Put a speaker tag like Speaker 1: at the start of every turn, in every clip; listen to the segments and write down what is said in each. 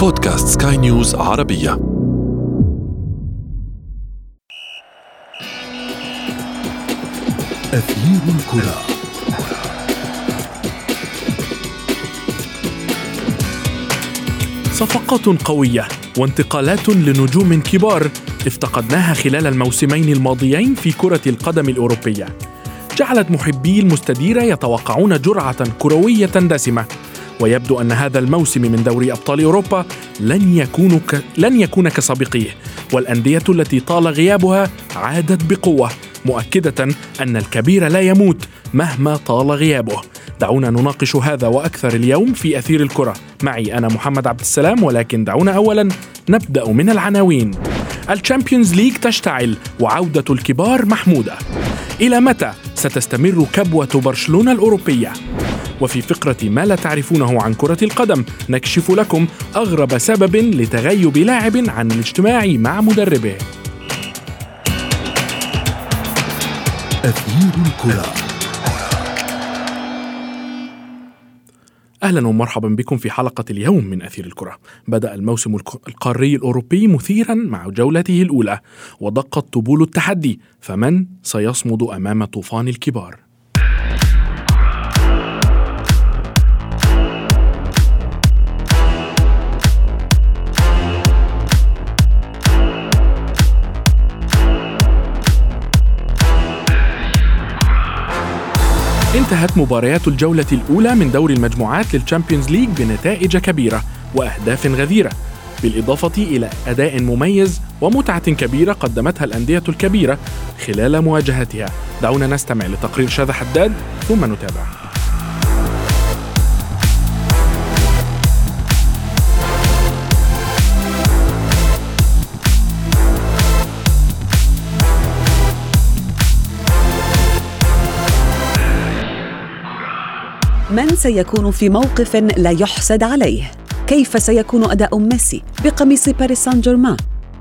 Speaker 1: بودكاست سكاي نيوز عربية.
Speaker 2: أثير الكرة.
Speaker 3: صفقات قوية وانتقالات لنجوم كبار افتقدناها خلال الموسمين الماضيين في كرة القدم الأوروبية. جعلت محبي المستديرة يتوقعون جرعة كروية دسمة. ويبدو أن هذا الموسم من دوري أبطال أوروبا لن يكون ك... لن يكون كسابقيه والأندية التي طال غيابها عادت بقوة مؤكدة أن الكبير لا يموت مهما طال غيابه. دعونا نناقش هذا وأكثر اليوم في أثير الكرة. معي أنا محمد عبد السلام ولكن دعونا أولا نبدأ من العناوين. ال Champions League تشتعل وعودة الكبار محمودة. إلى متى ستستمر كبوة برشلونة الأوروبية؟ وفي فقرة ما لا تعرفونه عن كرة القدم نكشف لكم أغرب سبب لتغيب لاعب عن الاجتماع مع مدربه
Speaker 2: أثير الكرة
Speaker 3: أهلا ومرحبا بكم في حلقة اليوم من أثير الكرة. بدأ الموسم القاري الأوروبي مثيرا مع جولته الأولى ودقت طبول التحدي فمن سيصمد أمام طوفان الكبار؟ انتهت مباريات الجولة الأولى من دور المجموعات لل Champions League بنتائج كبيرة وأهداف غزيرة بالإضافة إلى أداء مميز ومتعة كبيرة قدمتها الأندية الكبيرة خلال مواجهتها. دعونا نستمع لتقرير شاذ حداد ثم نتابع
Speaker 4: من سيكون في موقف لا يحسد عليه؟ كيف سيكون أداء ميسي بقميص باريس سان جيرمان؟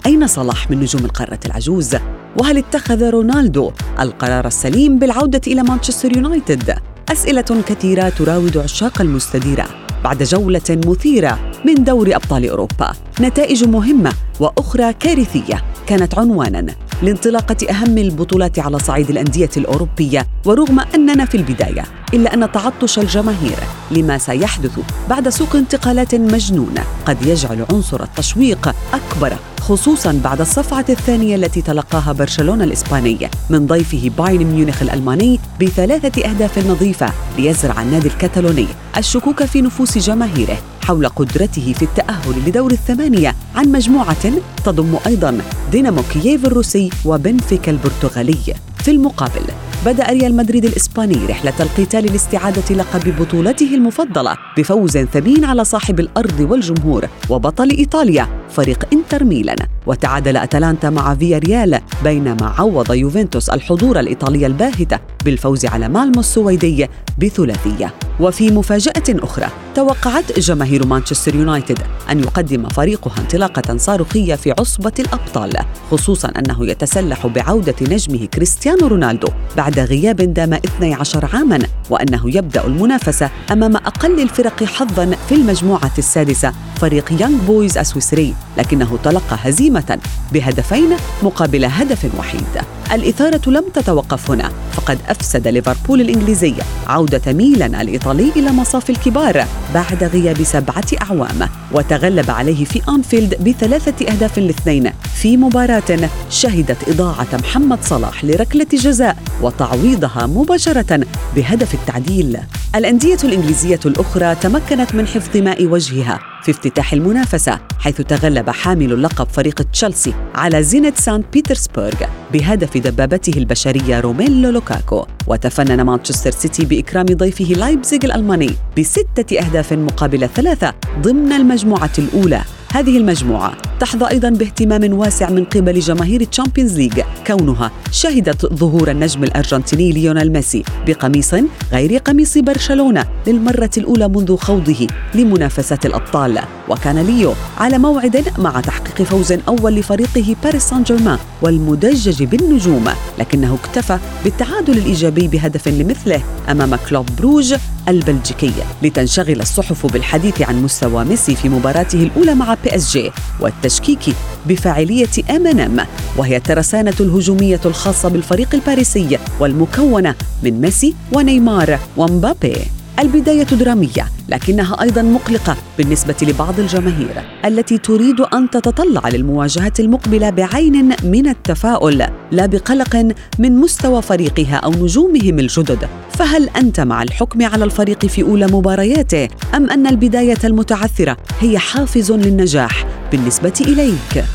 Speaker 4: أين صلاح من نجوم القارة العجوز؟ وهل اتخذ رونالدو القرار السليم بالعودة إلى مانشستر يونايتد؟ أسئلة كثيرة تراود عشاق المستديرة بعد جولة مثيرة من دوري أبطال أوروبا نتائج مهمة وأخرى كارثية كانت عنوانا لانطلاقة أهم البطولات على صعيد الأندية الأوروبية ورغم أننا في البداية إلا أن تعطش الجماهير لما سيحدث بعد سوق انتقالات مجنون قد يجعل عنصر التشويق أكبر خصوصا بعد الصفعة الثانية التي تلقاها برشلونة الإسباني من ضيفه بايرن ميونخ الألماني بثلاثة أهداف نظيفة ليزرع النادي الكتالوني. الشكوك في نفوس جماهيره حول قدرته في التأهل لدور الثمانية عن مجموعة تضم أيضا دينامو كييف الروسي وبنفيكا البرتغالي. في المقابل بدأ ريال مدريد الإسباني رحلة القتال لاستعادة لقب بطولته المفضلة بفوز ثمين على صاحب الأرض والجمهور وبطل إيطاليا فريق إنتر ميلان. وتعادل أتلانتا مع فيا ريال بينما عوض يوفنتوس الحضور الإيطالي الباهت بالفوز على مالمو السويدي بثلاثية. وفي مفاجأة أخرى توقعت جماهير مانشستر يونايتد أن يقدم فريقها انطلاقة صاروخية في عصبة الأبطال خصوصا أنه يتسلح بعودة نجمه كريستيانو رونالدو بعد غياب دام 12 عاما وأنه يبدأ المنافسة أمام أقل الفرق حظا في المجموعة السادسة فريق يونغ بويز السويسري لكنه تلقى هزيمة بهدفين مقابل هدف وحيد الإثارة لم تتوقف هنا. فقد أفسد ليفربول الإنجليزي عودة ميلان الإيطالي إلى مصاف الكبار بعد غياب سبعة أعوام وتغلب عليه في أنفيلد بثلاثة أهداف لاثنين. في مباراة شهدت إضاعة محمد صلاح لركلة جزاء وتعويضها مباشرة بهدف التعديل. الأندية الإنجليزية الأخرى تمكنت من حفظ ماء وجهها. في افتتاح المنافسة حيث تغلب حامل اللقب فريق تشيلسي على زينت سان بيترسبورغ بهدف دبابته البشرية روميلو لوكاكو. وتفنن مانشستر سيتي بإكرام ضيفه لايبزيغ الألماني بستة أهداف مقابل ثلاثة ضمن المجموعة الأولى. هذه المجموعة تحظى أيضا باهتمام واسع من قبل جماهير Champions League كونها شهدت ظهور النجم الأرجنتيني ليونيل ميسي بقميص غير قميص برشلونة للمرة الأولى منذ خوضه لمنافسة الأبطال. وكان ليو على موعد مع تحقيق فوز أول لفريقه باريس سان جيرمان والمدجج بالنجوم لكنه اكتفى بالتعادل الإيجابي بهدف لمثله أمام كلوب بروج البلجيكي لتنشغل الصحف بالحديث عن مستوى ميسي في مباراته الأولى مع PSG والتشكيك بفاعلية MNM وهي الترسانة الهجومية الخاصة بالفريق الباريسي والمكونة من ميسي ونيمار ومبابي. البداية درامية لكنها أيضا مقلقة بالنسبة لبعض الجماهير التي تريد أن تتطلع للمواجهة المقبلة بعين من التفاؤل لا بقلق من مستوى فريقها أو نجومهم الجدد فهل أنت مع الحكم على الفريق في أولى مبارياته أم أن البداية المتعثرة هي حافز للنجاح بالنسبة إليك؟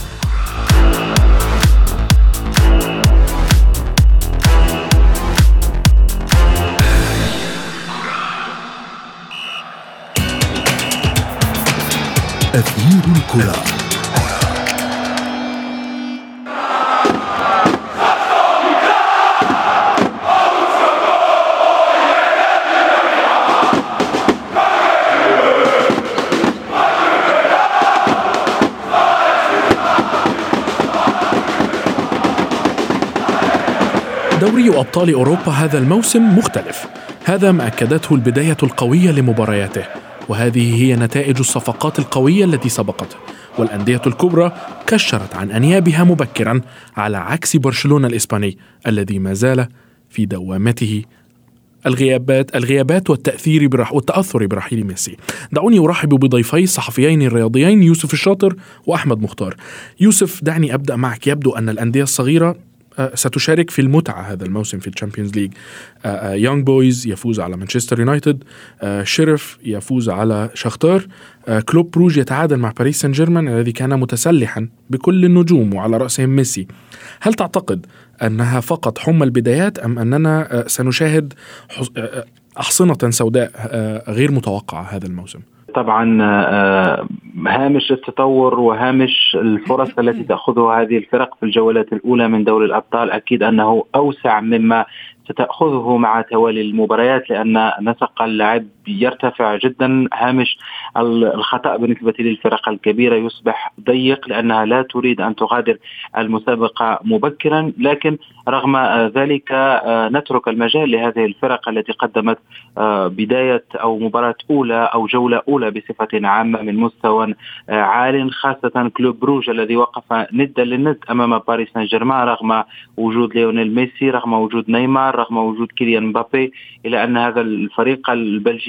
Speaker 1: أثير الكرة.
Speaker 3: دوري أبطال أوروبا هذا الموسم مختلف. هذا ما أكدته البداية القوية لمبارياته. وهذه هي نتائج الصفقات القوية التي سبقته والأندية الكبرى كشرت عن أنيابها مبكرا على عكس برشلونة الإسباني الذي ما زال في دوامته الغيابات الغيابات والتأثير برح والتأثر برحيل ميسي. دعوني أرحب بضيفي الصحفيين الرياضيين يوسف الشاطر وأحمد مختار. يوسف دعني أبدأ معك يبدو أن الأندية الصغيرة ستشارك في المتعة هذا الموسم في ال Champions League. يونغ بويز يفوز على مانشستر يونايتد شيريف يفوز على شختار آه، كلوب بروج يتعادل مع باريس سان جيرمان الذي كان متسلحا بكل النجوم وعلى رأسهم ميسي. هل تعتقد أنها فقط حمى البدايات أم أننا آه، سنشاهد أحصنة سوداء غير متوقعة هذا الموسم؟
Speaker 2: طبعا آه، هامش التطور وهامش الفرص التي تأخذها هذه الفرق في الجولات الأولى من دوري الأبطال. أكيد أنه أوسع مما ستأخذه مع توالي المباريات لأن نسق اللعب يرتفع جدا. هامش الخطأ بالنسبة للفرق الكبيرة يصبح ضيق لأنها لا تريد أن تغادر المسابقة مبكرا. لكن رغم ذلك آه، نترك المجال لهذه الفرق التي قدمت آه، بداية أو مباراة أولى أو جولة أولى بصفة عامة من مستوى آه، عال خاصة كلوب بروج الذي وقف ندا للند أمام باريس سان جيرمان رغم وجود ليونيل ميسي رغم وجود نيمار رغم وجود كيليان مبابي إلا أن هذا الفريق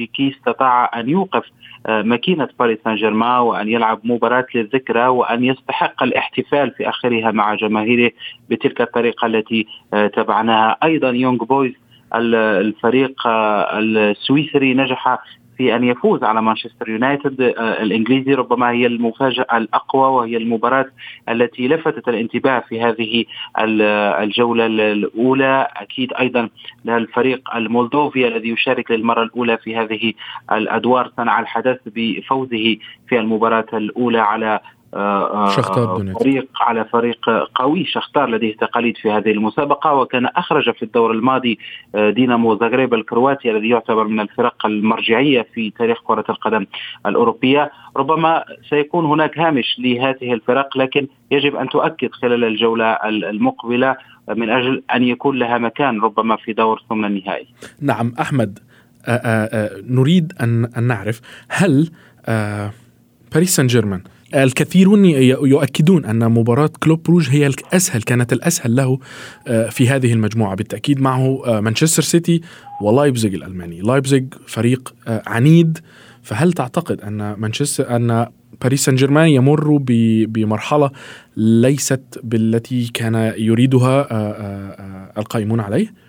Speaker 2: البلجيكي استطاع أن يوقف آه، ماكينة باريس سان جيرمان وأن يلعب مباراة للذكرى وأن يستحق الاحتفال في آخرها مع جماهيره بتلك الطريقة التي آه، تابعناها. أيضا يونغ بويز الفريق آه، السويسري نجح في أن يفوز على مانشستر يونايتد. آه، الإنجليزي ربما هي المفاجأة الأقوى وهي المباراة التي لفتت الانتباه في هذه الجولة الأولى. أكيد أيضا الفريق المولدوفي الذي يشارك للمرة الأولى في هذه الأدوار صنع الحدث بفوزه في المباراة الأولى على
Speaker 3: آه، آه، شختار
Speaker 2: فريق على فريق قوي. شختار لديه تقاليد في هذه المسابقة وكان أخرج في الدور الماضي آه، دينامو زغريب الكرواتي الذي يعتبر من الفرق المرجعية في تاريخ كرة القدم الأوروبية. ربما سيكون هناك هامش لهذه الفرق لكن يجب أن تؤكد خلال الجولة المقبلة من أجل أن يكون لها مكان ربما في دور ثمن النهائي.
Speaker 3: نعم أحمد آآ آآ نريد أن, أن نعرف هل باريس سان جيرمان الكثيرون يؤكدون أن مباراة كلوب بروج هي الأسهل كانت الأسهل له آه، في هذه المجموعة. بالتأكيد معه آه، مانشستر سيتي ولايبزيج الألماني. لايبزيج فريق آه، عنيد. فهل تعتقد أن مانشستر أن باريس سان جيرمان يمر بمرحلة ليست بالتي كان يريدها القائمون عليه؟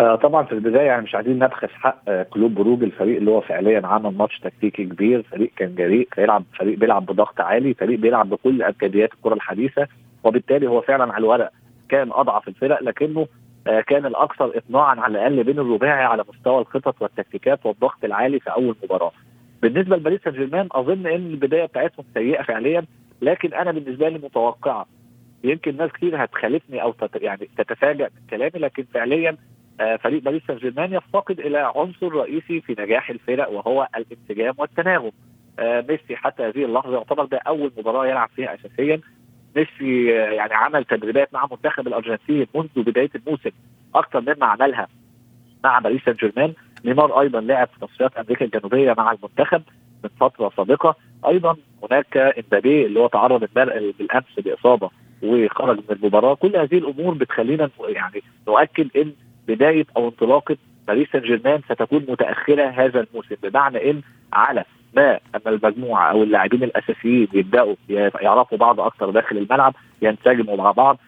Speaker 5: آه طبعا في البداية يعني مش عايزين نبخس حق آه كلوب بروج الفريق اللي هو فعليا عمل ماتش تكتيكي كبير فريق كان جريء بيلعب فريق بيلعب بضغط عالي فريق بيلعب بكل امكانيات الكرة الحديثة وبالتالي هو فعلا على الورق كان أضعف الفرق لكنه آه كان الأكثر اقناعا على الأقل بين الرباعي على مستوى الخطط والتكتيكات والضغط العالي في أول مباراة. بالنسبة لباريس سان جيرمان أظن إن البداية بتاعتهم سيئة فعليا لكن أنا بالنسبة لي متوقعة يمكن ناس كتير هتخالفني أو تت يعني تتفاجئ من كلامي لكن فعليا فريق باريس سان جيرمان يفتقد إلى عنصر رئيسي في نجاح الفرق وهو الانسجام والتناغم. آه، ميسي حتى هذه اللحظة يعتبر ده أول مباراة يلعب فيها اساسيا. ميسي آه، يعني عمل تدريبات مع منتخب الأرجنتين منذ بداية الموسم. أكثر مما عملها مع باريس سان جيرمان نيمار أيضا لعب في تصفيات أمريكا الجنوبية مع المنتخب من فترة سابقة. أيضا هناك إمبابي اللي هو تعرض بالأمس بإصابة وخرج من المباراة. كل هذه الأمور بتخلينا يعني نؤكد إن بداية أو انطلاقة باريس سان جيرمان ستكون متأخرة هذا الموسم بمعنى إن على ما أن المجموعة أو اللاعبين الأساسيين يبدأوا يعرفوا بعض أكثر داخل الملعب ينسجموا مع بعض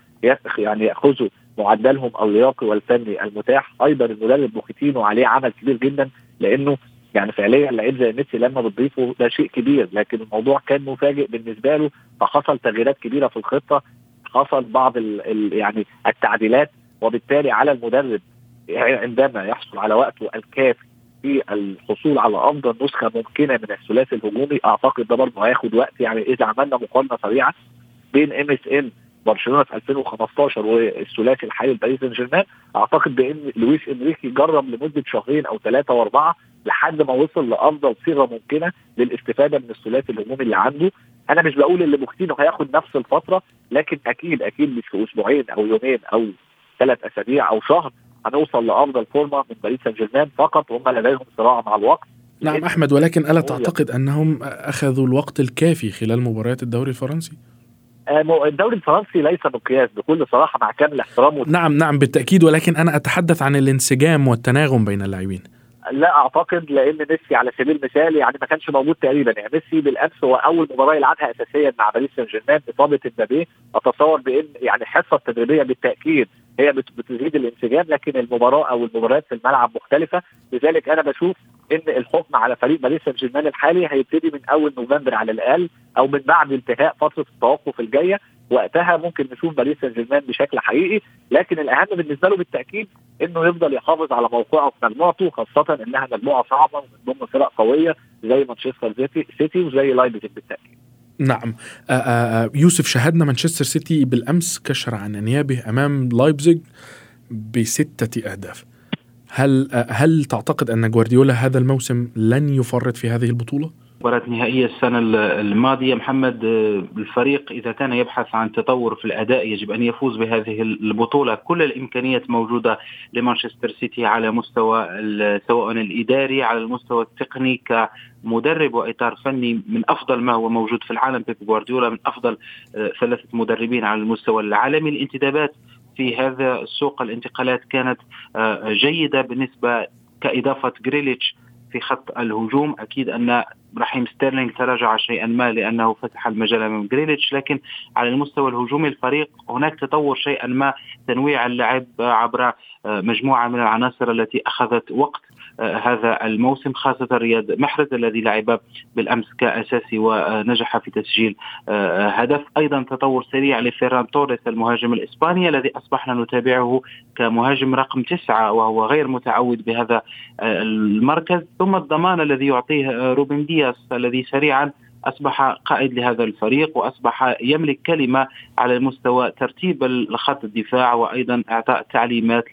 Speaker 5: يعني يأخذوا معدلهم اللياقي والفني المتاح. أيضا المدرب بوكيتينو عليه عمل كبير جدا لأنه يعني فعليا لعيب زي ميسي لما بتضيفه ده شيء كبير لكن الموضوع كان مفاجئ بالنسبة له فحصل تغييرات كبيرة في الخطة حصل بعض ال ال يعني التعديلات وبالتالي على المدرب عندما يحصل على وقته الكافي في الحصول على أفضل نسخة ممكنة من الثلاثي الهجومي أعتقد ده برضه هياخد وقت يعني إذا عملنا مقارنة سريعة بين MSN برشلونة في 2015 والثلاثي الحالي لباريس سان جيرمان أعتقد بإن لويس إنريكي جرب لمدة شهرين أو ثلاثة وأربعة لحد ما وصل لأفضل صيغة ممكنة للاستفادة من الثلاثي الهجومي اللي عنده. أنا مش بقول إن بوتشيتينو هياخد نفس الفترة لكن أكيد أكيد مش في أسبوعين أو يومين أو ثلاث أسابيع أو شهر هنوصل لافضل فورمه من باريس سان جيرمان فقط هم لديهم صراع مع الوقت.
Speaker 3: نعم أحمد ولكن ألا تعتقد أنهم أخذوا الوقت الكافي خلال مباريات الدوري الفرنسي؟
Speaker 5: آه، الدوري الفرنسي ليس مقياس بكل صراحة مع كامل احترامه.
Speaker 3: نعم نعم بالتأكيد ولكن أنا أتحدث عن الانسجام والتناغم بين اللاعبين.
Speaker 5: لا أعتقد لأن ميسي على سبيل المثال يعني ما كانش موجود تقريبا. يعني ميسي بالأمس هو أول مباراة يلعبها اساسيا مع باريس سان جيرمان اصابه امبابي أتصور بأن يعني الحصة التدريبية بالتأكيد هي بتزيد الانسجام لكن المباراة أو المباريات في الملعب مختلفة. لذلك أنا بشوف إن الحكم على فريق باريس سان جيرمان الحالي هيبتدي من أول نوفمبر على الأقل أو من بعد انتهاء فترة التوقف الجاية. وقتها ممكن نشوف باريس سان جيرمان بشكل حقيقي. لكن الأهم بالنسبة له بالتأكيد إنه يفضل يحافظ على موقعه في مجموعته خاصة إنها مجموعة صعبة ومن ضمن فرق قوية زي مانشستر سيتي وزي لايبزيج بالتأكيد.
Speaker 3: نعم آآ آآ يوسف شاهدنا مانشستر سيتي بالأمس كشر عن انيابه أمام لايبزيج بستة أهداف هل هل تعتقد أن جوارديولا هذا الموسم لن يفرط في هذه البطولة؟
Speaker 2: مباراة نهائية السنة الماضية. محمد آه، الفريق إذا كان يبحث عن تطور في الأداء يجب أن يفوز بهذه البطولة. كل الإمكانيات موجودة لمانشستر سيتي على مستوى سواء الإداري على المستوى التقني كمدرب وإطار فني من أفضل ما هو موجود في العالم. بيب جوارديولا من أفضل آه، ثلاثة مدربين على المستوى العالمي. الانتدابات في هذا السوق الانتقالات كانت آه، جيدة بالنسبة كإضافة جريليتش في خط الهجوم. أكيد أن رحيم ستيرلينج تراجع شيئا ما لأنه فتح المجال امام جريليتش لكن على المستوى الهجومي الفريق هناك تطور شيئا ما تنويع اللعب عبر آه، مجموعة من العناصر التي أخذت وقت هذا الموسم خاصة رياض محرز الذي لعب بالأمس كأساسي ونجح في تسجيل آه، هدف. أيضا تطور سريع لفيران توريس المهاجم الإسباني الذي أصبحنا نتابعه كمهاجم رقم تسعة وهو غير متعود بهذا المركز. ثم الضمان الذي يعطيه روبن دياس الذي سريعا أصبح قائد لهذا الفريق وأصبح يملك كلمة على مستوى ترتيب الخط الدفاع وأيضا إعطاء تعليمات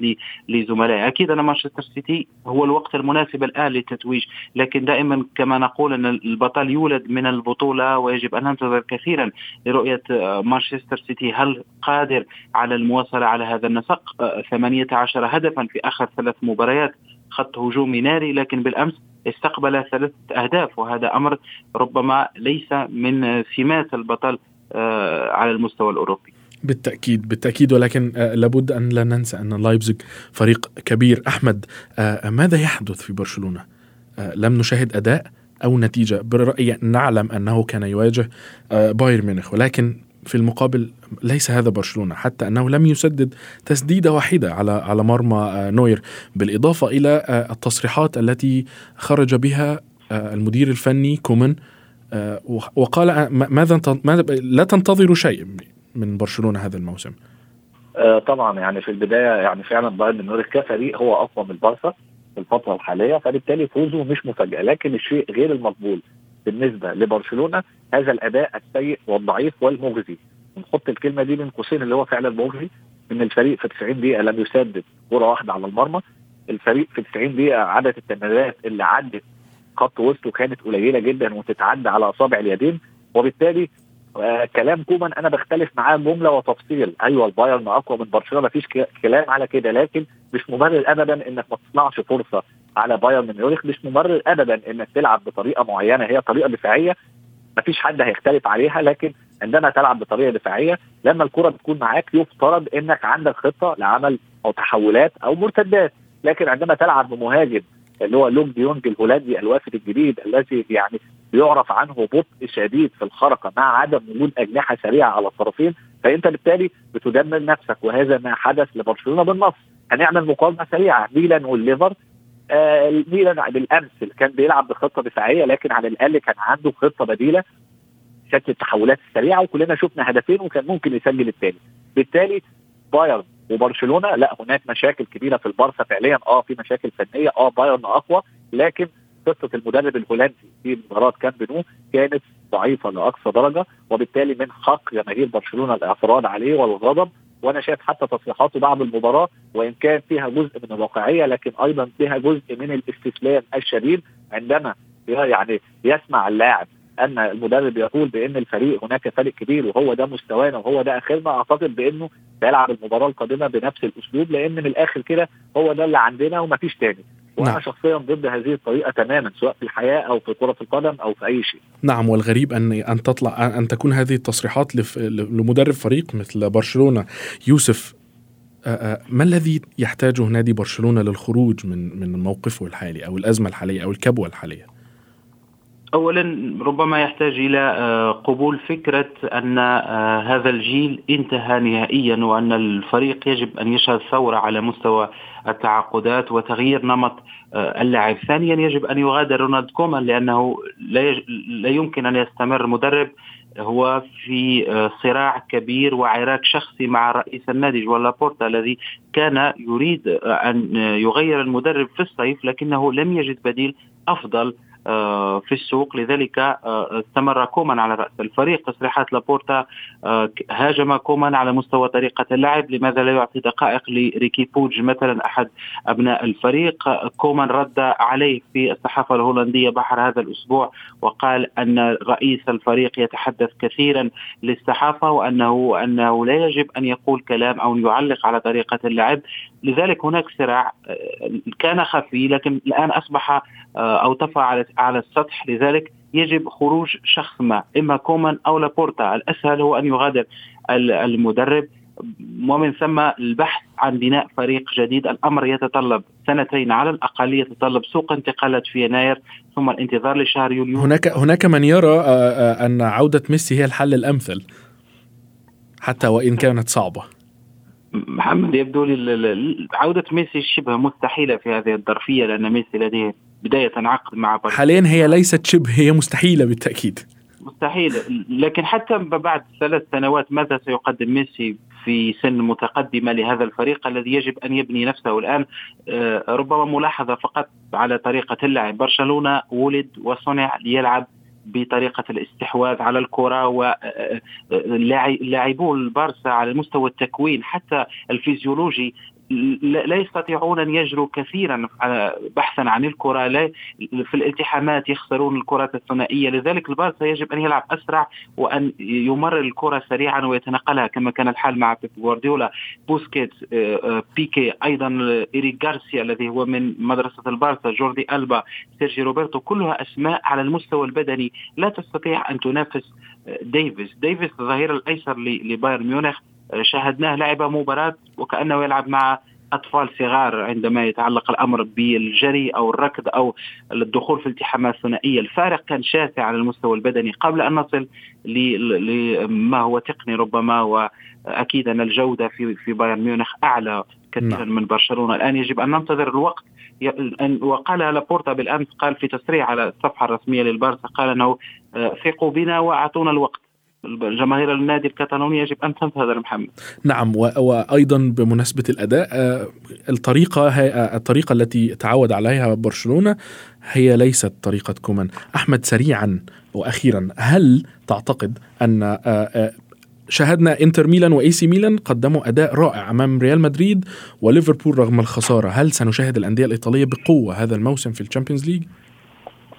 Speaker 2: لزملائه، أكيد أن مانشستر سيتي هو الوقت المناسب الآن للتتويج، لكن دائما كما نقول أن البطل يولد من البطولة ويجب أن ننتظر كثيرا لرؤية مانشستر سيتي. هل قادر على المواصلة على هذا النسق؟ 18 هدفا في آخر ثلاث مباريات. خط هجومي ناري لكن بالأمس استقبل ثلاثة أهداف وهذا أمر ربما ليس من سمات البطل آه، على المستوى الأوروبي.
Speaker 3: بالتأكيد بالتأكيد ولكن آه، لابد أن لا ننسى أن لايبزيج فريق كبير. أحمد آه، ماذا يحدث في برشلونة؟ لم نشاهد أداء أو نتيجة؟ برأيي نعلم أنه كان يواجه بايرن ميونخ ولكن في المقابل ليس هذا برشلونة حتى أنه لم يسدد تسديدة واحدة على على مرمى آه، نوير. بالإضافة إلى آه، التصريحات التي خرج بها آه، المدير الفني كومن وقال ماذا لا تنتظروا شيء من برشلونة هذا الموسم.
Speaker 5: طبعا يعني في البداية يعني فعلا بايرن ميونخ كفريق هو أقوى من البارسا في الفترة الحالية فبالتالي فوزه مش مفاجأة لكن الشيء غير المقبول بالنسبة لبرشلونة هذا الأداء السيء والضعيف والمخزي. نحط الكلمة دي بين قوسين اللي هو فعلا مخزي إن الفريق في 90 دقيقة لم يسدد كرة واحدة على المرمى. الفريق في 90 دقيقة عدد التمريرات اللي عدت خط وسطه كانت قليلة جدا وتتعد على أصابع اليدين. وبالتالي آه كلام كومان أنا بختلف معاه جملة وتفصيل. أيوه البايرن أقوى من برشلونة مفيش كلام على كده. لكن مش مبرر ابدا إنك ما تصنعش فرصة على بايرن ميونخ مش مبرر ابدا إنك تلعب بطريقة معينة هي طريقة دفاعية مفيش حد هيختلف عليها لكن عندما تلعب بطريقة دفاعية لما الكرة بتكون معاك يفترض إنك عندك خطة لعمل أو تحولات أو مرتدات. لكن عندما تلعب بمهاجم اللي هو لوك ديونج الهولندي الوافد الجديد الذي يعني بيعرف عنه بطء شديد في الخرقة مع عدم وجود أجنحة سريعة على الطرفين فأنت بالتالي بتدمر نفسك وهذا ما حدث لبرشلونة بالنص. هنعمل مقارنة سريعة ميلان والليفر ميلان بالامس كان بيلعب بخطة دفاعية لكن على الأقل كان عنده خطة بديلة شكل التحولات السريعه وكلنا شفنا هدفين وكان ممكن يسجل الثاني بالتالي بايرن وبرشلونة لا هناك مشاكل كبيرة في البارسا فعليا آه في مشاكل فنية آه بايرن أقوى لكن قصه المدرب الهولندي في مباراة كان بنو كانت ضعيفة لأقصى درجة وبالتالي من حق جماهير برشلونة الإعتراض عليه والغضب وأنا شايف حتى تصريحاته بعد المباراة وإن كان فيها جزء من الواقعية لكن أيضا فيها جزء من الاستسلام الشديد عندما يعني يسمع اللاعب أن المدرب يقول بإن الفريق هناك فريق كبير وهو ده مستوانا وهو ده آخرنا أعتقد بإنه سيلعب المباراة القادمة بنفس الأسلوب لأن من الآخر كده هو ده اللي عندنا ومفيش تاني. وأنا نعم. شخصيا ضد هذه الطريقة تماما سواء في الحياة أو في كرة القدم أو في أي شيء.
Speaker 3: نعم والغريب ان أن تطلع أن تكون هذه التصريحات لمدرب فريق مثل برشلونة يوسف ما الذي يحتاجه نادي برشلونة للخروج من من موقفه الحالي أو الأزمة الحالية أو الكبوة الحالية؟
Speaker 2: اولا ربما يحتاج إلى قبول فكرة أن هذا الجيل انتهى نهائيا وأن الفريق يجب أن يشهد ثورة على مستوى التعاقدات وتغيير نمط اللعب ثانيا يجب أن يغادر رونالد كومان لأنه لا يمكن أن يستمر مدرب. هو في صراع كبير وعراك شخصي مع رئيس النادي جوان لابورتا الذي كان يريد أن يغير المدرب في الصيف لكنه لم يجد بديل أفضل آه، في السوق. لذلك آه، استمر كومان على رأس الفريق. تصريحات لابورتا آه، هاجم كومان على مستوى طريقة اللعب. لماذا لا يعطي دقائق لريكي بوج مثلا أحد أبناء الفريق؟ كومان رد عليه في الصحافة الهولندية بحر هذا الأسبوع وقال أن رئيس الفريق يتحدث كثيرا للصحافة وأنه أنه لا يجب أن يقول كلام أو يعلق على طريقة اللعب. لذلك هناك صراع كان خفي لكن الآن أصبح أو طفى على على السطح. لذلك يجب خروج شخص ما إما كومان أو لابورتا. الأسهل هو أن يغادر المدرب. ومن ثم البحث عن بناء فريق جديد. الأمر يتطلب سنتين على الأقل يتطلب سوق انتقالات في يناير ثم الانتظار لشهر يوليو.
Speaker 3: هناك هناك من يرى آه، آه، أن عودة ميسي هي الحل الأمثل حتى وإن كانت صعبة.
Speaker 2: محمد يبدو لي عودة ميسي شبه مستحيلة في هذه الظرفية لأن ميسي لديه بداية عقد مع
Speaker 3: برشلونة. حاليا هي ليست شبه هي مستحيلة بالتأكيد.
Speaker 2: مستحيل لكن حتى بعد ثلاث سنوات ماذا سيقدم ميسي في سن متقدمة لهذا الفريق الذي يجب أن يبني نفسه الآن؟ آه، ربما ملاحظة فقط على طريقة اللعب. برشلونة ولد وصنع ليلعب بطريقة الاستحواذ على الكرة ولاعبو البارسا على مستوى التكوين. حتى الفيزيولوجي لا يستطيعون أن يجروا كثيرا بحثا عن الكرة لا في الالتحامات يخسرون الكرات الثنائية. لذلك البارسا يجب أن يلعب أسرع وأن يمرر الكرة سريعا ويتناقلها كما كان الحال مع بيب جوارديولا. بوسكيتس آه، آه، بيكي أيضا إيريك غارسيا الذي هو من مدرسة البارسا جوردي ألبا سيرجي روبرتو كلها أسماء على المستوى البدني لا تستطيع أن تنافس آه، ديفيس ديفيس الظهير الأيسر لبايرن ميونخ. شاهدناه لعب مباراة وكأنه يلعب مع أطفال صغار عندما يتعلق الأمر بالجري أو الركض أو الدخول في التحامات ثنائيه، الفارق كان شاسع على المستوى البدني قبل أن نصل لما هو تقني ربما وأكيد أن الجودة في في بايرن ميونخ أعلى كثيرا نعم. من برشلونة، الآن يجب أن ننتظر الوقت. وقال لابورتا بالأمس قال في تصريح على الصفحة الرسمية للبارسا قال أنه آه، ثقوا بنا وأعطونا الوقت. جماهير النادي الكتالوني يجب أن تنتظر محمد
Speaker 3: نعم وأيضا بمناسبة الأداء آه، الطريقة آه، الطريقة التي تعود عليها برشلونة هي ليست طريقة كومان أحمد سريعا وأخيرا هل تعتقد أن آه، شاهدنا إنتر ميلان وإي سي ميلان قدموا أداء رائع أمام ريال مدريد وليفربول رغم الخسارة، هل سنشاهد الأندية الإيطالية بقوة هذا الموسم في ال Champions League؟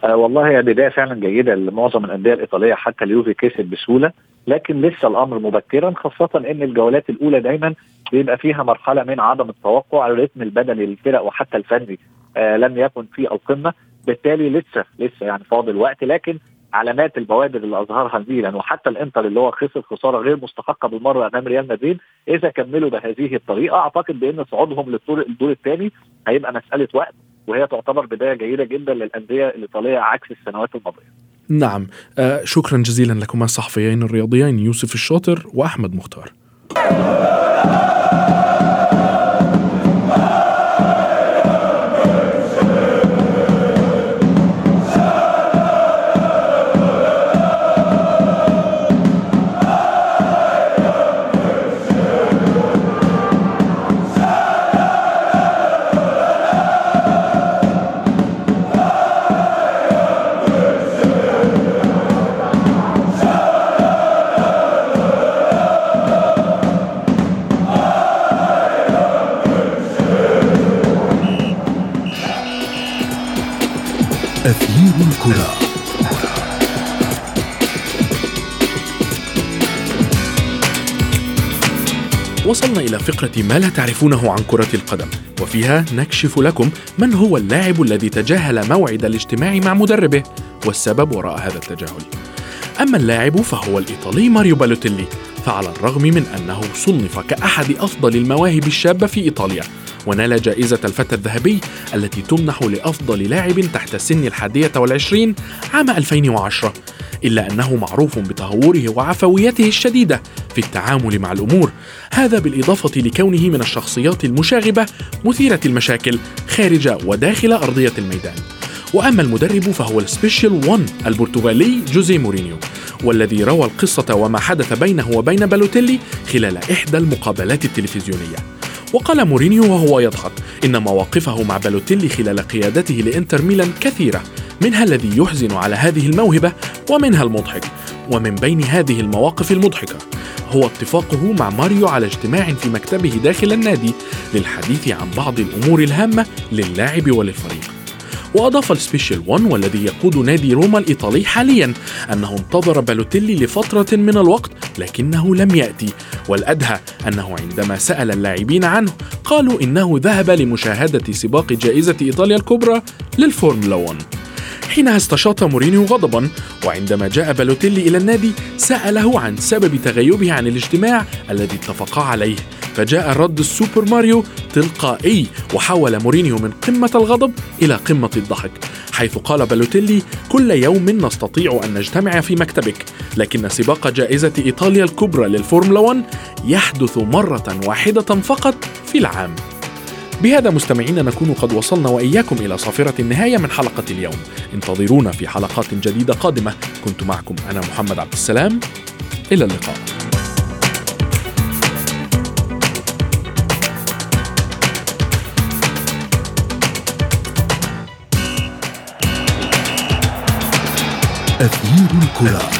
Speaker 5: آه والله هي بدايه فعلا جيدة لمعظم الأندية الإيطالية حتى اليوفي كسب بسهولة لكن لسه الأمر مبكرا خاصة إن الجولات الأولى دايما بيبقى فيها مرحلة من عدم التوقع الريتم البدني للفرق وحتى الفني آه لم يكن في القمة. بالتالي لسه لسه يعني فاضل وقت لكن علامات البوادر اللي أظهرها الميلان وحتى الإنتر اللي هو خسر خسارة غير مستحقة بالمرة أمام ريال مدريد إذا كملوا بهذه الطريقة أعتقد بأن صعودهم للدور الدور الثاني هيبقى مسألة وقت وهي تعتبر بداية جيدة جدا للأندية الإيطالية عكس السنوات الماضية.
Speaker 3: نعم آه شكرا جزيلا لكما الصحفيين الرياضيين يوسف الشاطر وأحمد مختار. فقرة ما لا تعرفونه عن كرة القدم. وفيها نكشف لكم من هو اللاعب الذي تجاهل موعد الاجتماع مع مدربه. والسبب وراء هذا التجاهل. أما اللاعب فهو الإيطالي ماريو بالوتيلي. فعلى الرغم من أنه صنف كأحد أفضل المواهب الشابة في إيطاليا ونال جائزة الفتى الذهبي التي تمنح لأفضل لاعب تحت سن الحادية والعشرين عام 2010 إلا أنه معروف بتهوره وعفويته الشديدة في التعامل مع الأمور. هذا بالإضافة لكونه من الشخصيات المشاغبة مثيرة المشاكل خارج وداخل أرضية الميدان. وأما المدرب فهو ال Special 1 البرتغالي جوزي مورينيو والذي روى القصة وما حدث بينه وبين بالوتيلي خلال إحدى المقابلات التلفزيونية. وقال مورينيو وهو يضحك إن مواقفه مع بالوتيلي خلال قيادته لإنتر ميلان كثيرة منها الذي يحزن على هذه الموهبة ومنها المضحك ومن بين هذه المواقف المضحكة هو اتفاقه مع ماريو على اجتماع في مكتبه داخل النادي للحديث عن بعض الأمور الهامة للاعب وللفريق. وأضاف السبيشال 1 والذي يقود نادي روما الإيطالي حاليا أنه انتظر بالوتيلي لفترة من الوقت لكنه لم يأتي والأدهى أنه عندما سأل اللاعبين عنه قالوا إنه ذهب لمشاهدة سباق جائزة إيطاليا الكبرى للفورمولا 1 حينها استشاط مورينيو غضبا وعندما جاء بالوتيلي إلى النادي سأله عن سبب تغيبه عن الاجتماع الذي اتفقا عليه. فجاء رد السوبر ماريو تلقائي وحول مورينيو من قمة الغضب إلى قمة الضحك حيث قال بالوتيلي كل يوم نستطيع أن نجتمع في مكتبك لكن سباق جائزة إيطاليا الكبرى للفورمولا 1 يحدث مرة واحدة فقط في العام. بهذا مستمعينا نكون قد وصلنا وإياكم إلى صافرة النهاية من حلقة اليوم. انتظرونا في حلقات جديدة قادمة. كنت معكم أنا محمد عبد السلام. إلى اللقاء.
Speaker 1: أثير الكرة.